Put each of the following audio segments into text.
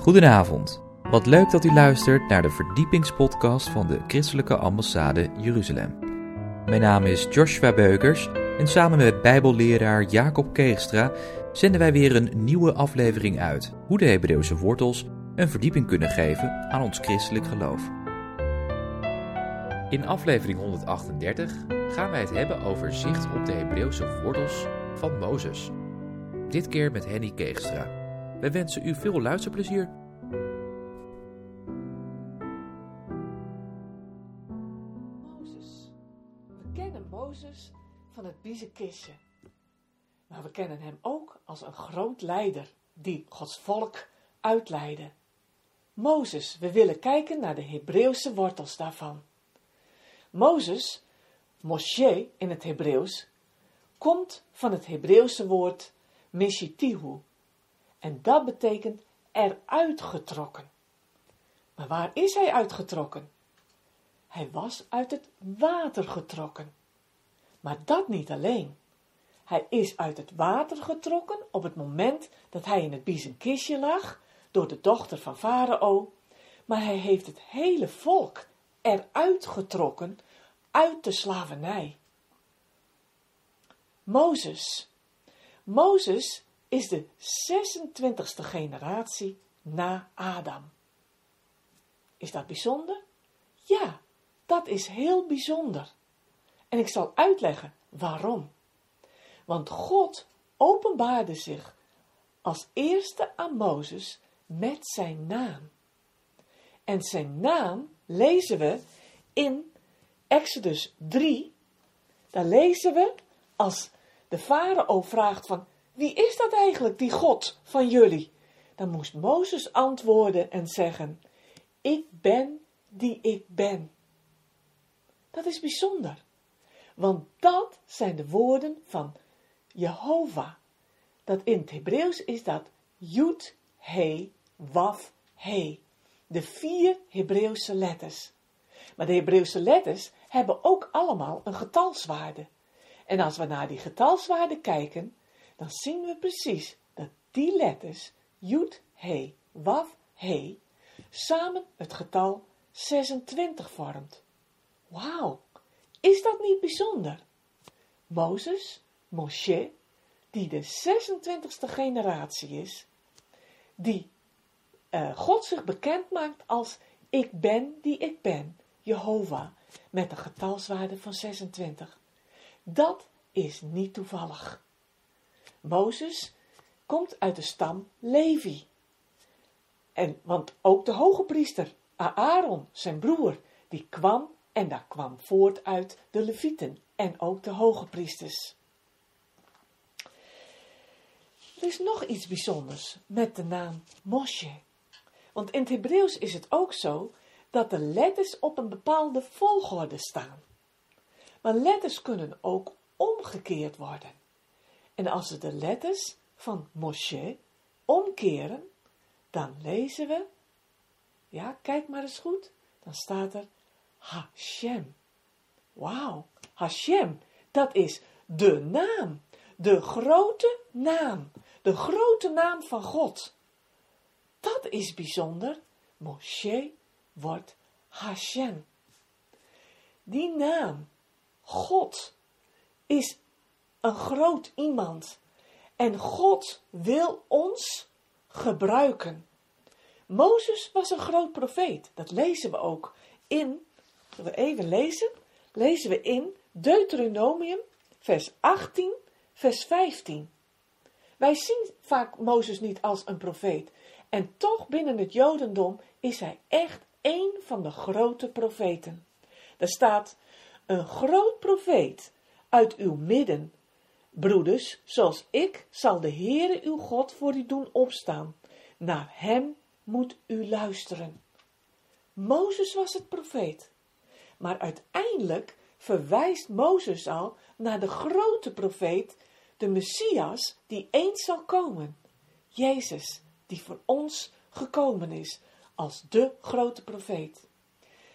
Goedenavond. Wat leuk dat u luistert naar de verdiepingspodcast van de Christelijke Ambassade Jeruzalem. Mijn naam is Joshua Beukers en samen met Bijbelleraar Jacob Keegstra zenden wij weer een nieuwe aflevering uit hoe de Hebreeuwse wortels een verdieping kunnen geven aan ons christelijk geloof. In aflevering 138 gaan wij het hebben over zicht op de Hebreeuwse wortels van Mozes. Dit keer met Henny Keegstra. Wij wensen u veel luisterplezier. Mozes. We kennen Mozes van het biezenkistje. Maar we kennen hem ook als een groot leider die Gods volk uitleidde. Mozes, we willen kijken naar de Hebreeuwse wortels daarvan. Mozes, Moshe in het Hebreeuws, komt van het Hebreeuwse woord Meshitihu. En dat betekent eruit getrokken. Maar waar is hij uitgetrokken? Hij was uit het water getrokken. Maar dat niet alleen. Hij is uit het water getrokken op het moment dat hij in het biezenkistje lag door de dochter van Farao, maar hij heeft het hele volk eruit getrokken uit de slavernij. Mozes. Mozes is de 26e generatie na Adam. Is dat bijzonder? Ja, dat is heel bijzonder. En ik zal uitleggen waarom. Want God openbaarde zich als eerste aan Mozes met zijn naam. En zijn naam lezen we in Exodus 3. Daar lezen we als de farao vraagt van wie is dat eigenlijk, die God van jullie? Dan moest Mozes antwoorden en zeggen, ik ben die ik ben. Dat is bijzonder, want dat zijn de woorden van Jehovah. Dat in het Hebreeuws is dat Yud, He, Waf, He. De vier Hebreeuwse letters. Maar de Hebreeuwse letters hebben ook allemaal een getalswaarde. En als we naar die getalswaarde kijken, dan zien we precies dat die letters, Jud, He, Waf, He, samen het getal 26 vormt. Wauw, is dat niet bijzonder? Mozes, Moshe, die de 26e generatie is, die uh, God zich bekend maakt als ik ben die ik ben, Jehovah, met een getalswaarde van 26. Dat is niet toevallig. Mozes komt uit de stam Levi. En, want ook de hoge priester, Aaron, zijn broer, die kwam en daar kwam voort uit de Levieten en ook de hoge priesters. Er is nog iets bijzonders met de naam Moshe. Want in het Hebreeuws is het ook zo dat de letters op een bepaalde volgorde staan. Maar letters kunnen ook omgekeerd worden. En als we de letters van Moshe omkeren, dan lezen we, ja, kijk maar eens goed, dan staat er Hashem. Wauw, Hashem, dat is de naam, de grote naam, de grote naam van God. Dat is bijzonder. Moshe wordt Hashem. Die naam, God, is een groot iemand. En God wil ons gebruiken. Mozes was een groot profeet. Dat lezen we ook in, we even lezen, lezen we in Deuteronomium, vers 18, vers 15. Wij zien vaak Mozes niet als een profeet. En toch binnen het Jodendom is hij echt een van de grote profeten. Er staat, een groot profeet uit uw midden Broeders, zoals ik zal de Heere uw God voor u doen opstaan. Naar hem moet u luisteren. Mozes was het profeet. Maar uiteindelijk verwijst Mozes al naar de grote profeet, de Messias, die eens zal komen. Jezus, die voor ons gekomen is als de grote profeet.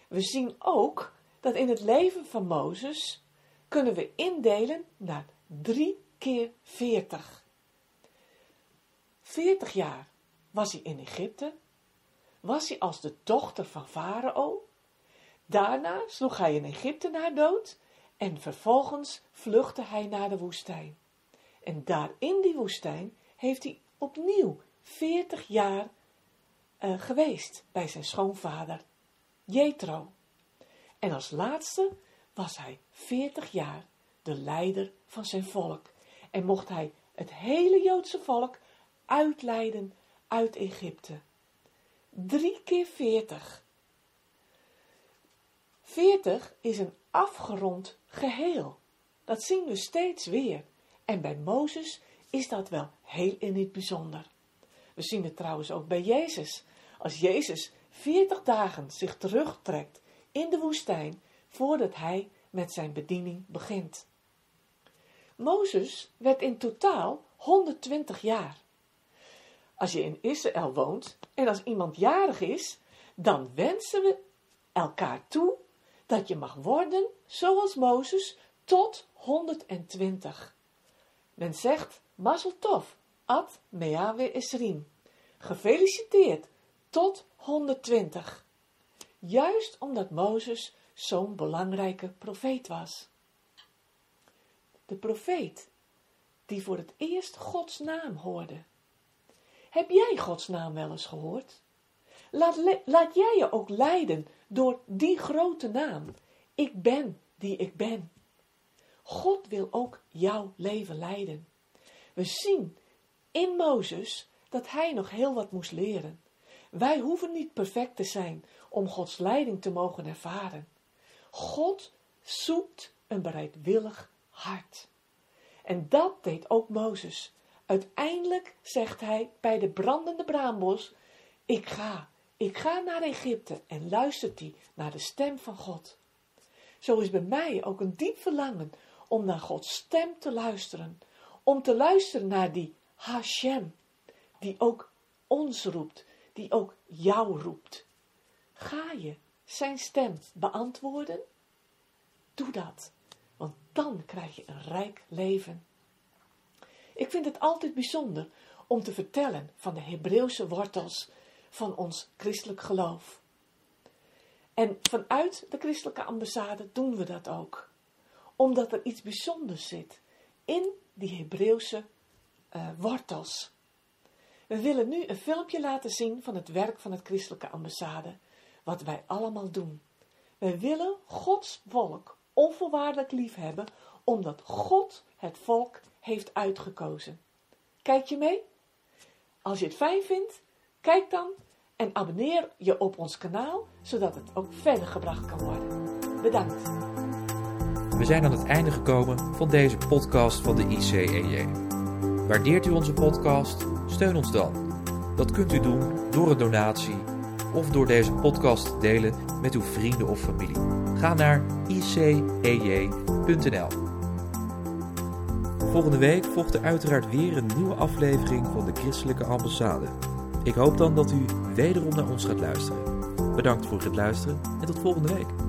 We zien ook dat in het leven van Mozes kunnen we indelen naar Drie keer veertig. Veertig jaar was hij in Egypte was hij als de dochter van Farao. Daarna sloeg hij een Egyptenaar dood en vervolgens vluchtte hij naar de woestijn. En daar in die woestijn heeft hij opnieuw 40 jaar uh, geweest bij zijn schoonvader Jethro. En als laatste was hij 40 jaar de leider van zijn volk en mocht hij het hele Joodse volk uitleiden uit Egypte. Drie keer 40. 40 is een afgerond geheel. Dat zien we steeds weer. En bij Mozes is dat wel heel in het bijzonder. We zien het trouwens ook bij Jezus. Als Jezus 40 dagen zich terugtrekt in de woestijn voordat hij met zijn bediening begint. Mozes werd in totaal 120 jaar. Als je in Israël woont en als iemand jarig is, dan wensen we elkaar toe dat je mag worden zoals Mozes tot 120. Men zegt Mazel Tov, Ad Meawe Esrim. Gefeliciteerd tot 120. Juist omdat Mozes zo'n belangrijke profeet was. De profeet die voor het eerst Gods naam hoorde. Heb jij Gods naam wel eens gehoord? Laat, laat jij je ook leiden door die grote naam. Ik ben die ik ben. God wil ook jouw leven leiden. We zien in Mozes dat hij nog heel wat moest leren. Wij hoeven niet perfect te zijn om Gods leiding te mogen ervaren. God zoekt een bereidwillig hart. En dat deed ook Mozes. Uiteindelijk zegt hij bij de brandende braambos: Ik ga, ik ga naar Egypte en luistert hij naar de stem van God. Zo is bij mij ook een diep verlangen om naar Gods stem te luisteren, om te luisteren naar die Hashem, die ook ons roept, die ook jou roept. Ga je zijn stem beantwoorden? Doe dat, dan krijg je een rijk leven. Ik vind het altijd bijzonder om te vertellen van de Hebreeuwse wortels van ons christelijk geloof. En vanuit de christelijke ambassade doen we dat ook, omdat er iets bijzonders zit in die Hebreeuwse uh, wortels. We willen nu een filmpje laten zien van het werk van het christelijke ambassade, wat wij allemaal doen. We willen Gods volk onvoorwaardelijk lief hebben, omdat God het volk heeft uitgekozen. Kijk je mee? Als je het fijn vindt, kijk dan en abonneer je op ons kanaal, zodat het ook verder gebracht kan worden. Bedankt. We zijn aan het einde gekomen van deze podcast van de ICEJ. Waardeert u onze podcast? Steun ons dan. Dat kunt u doen door een donatie of door deze podcast te delen met uw vrienden of familie. Ga naar icej.nl. Volgende week volgt er uiteraard weer een nieuwe aflevering van de Christelijke Ambassade. Ik hoop dan dat u wederom naar ons gaat luisteren. Bedankt voor het luisteren en tot volgende week.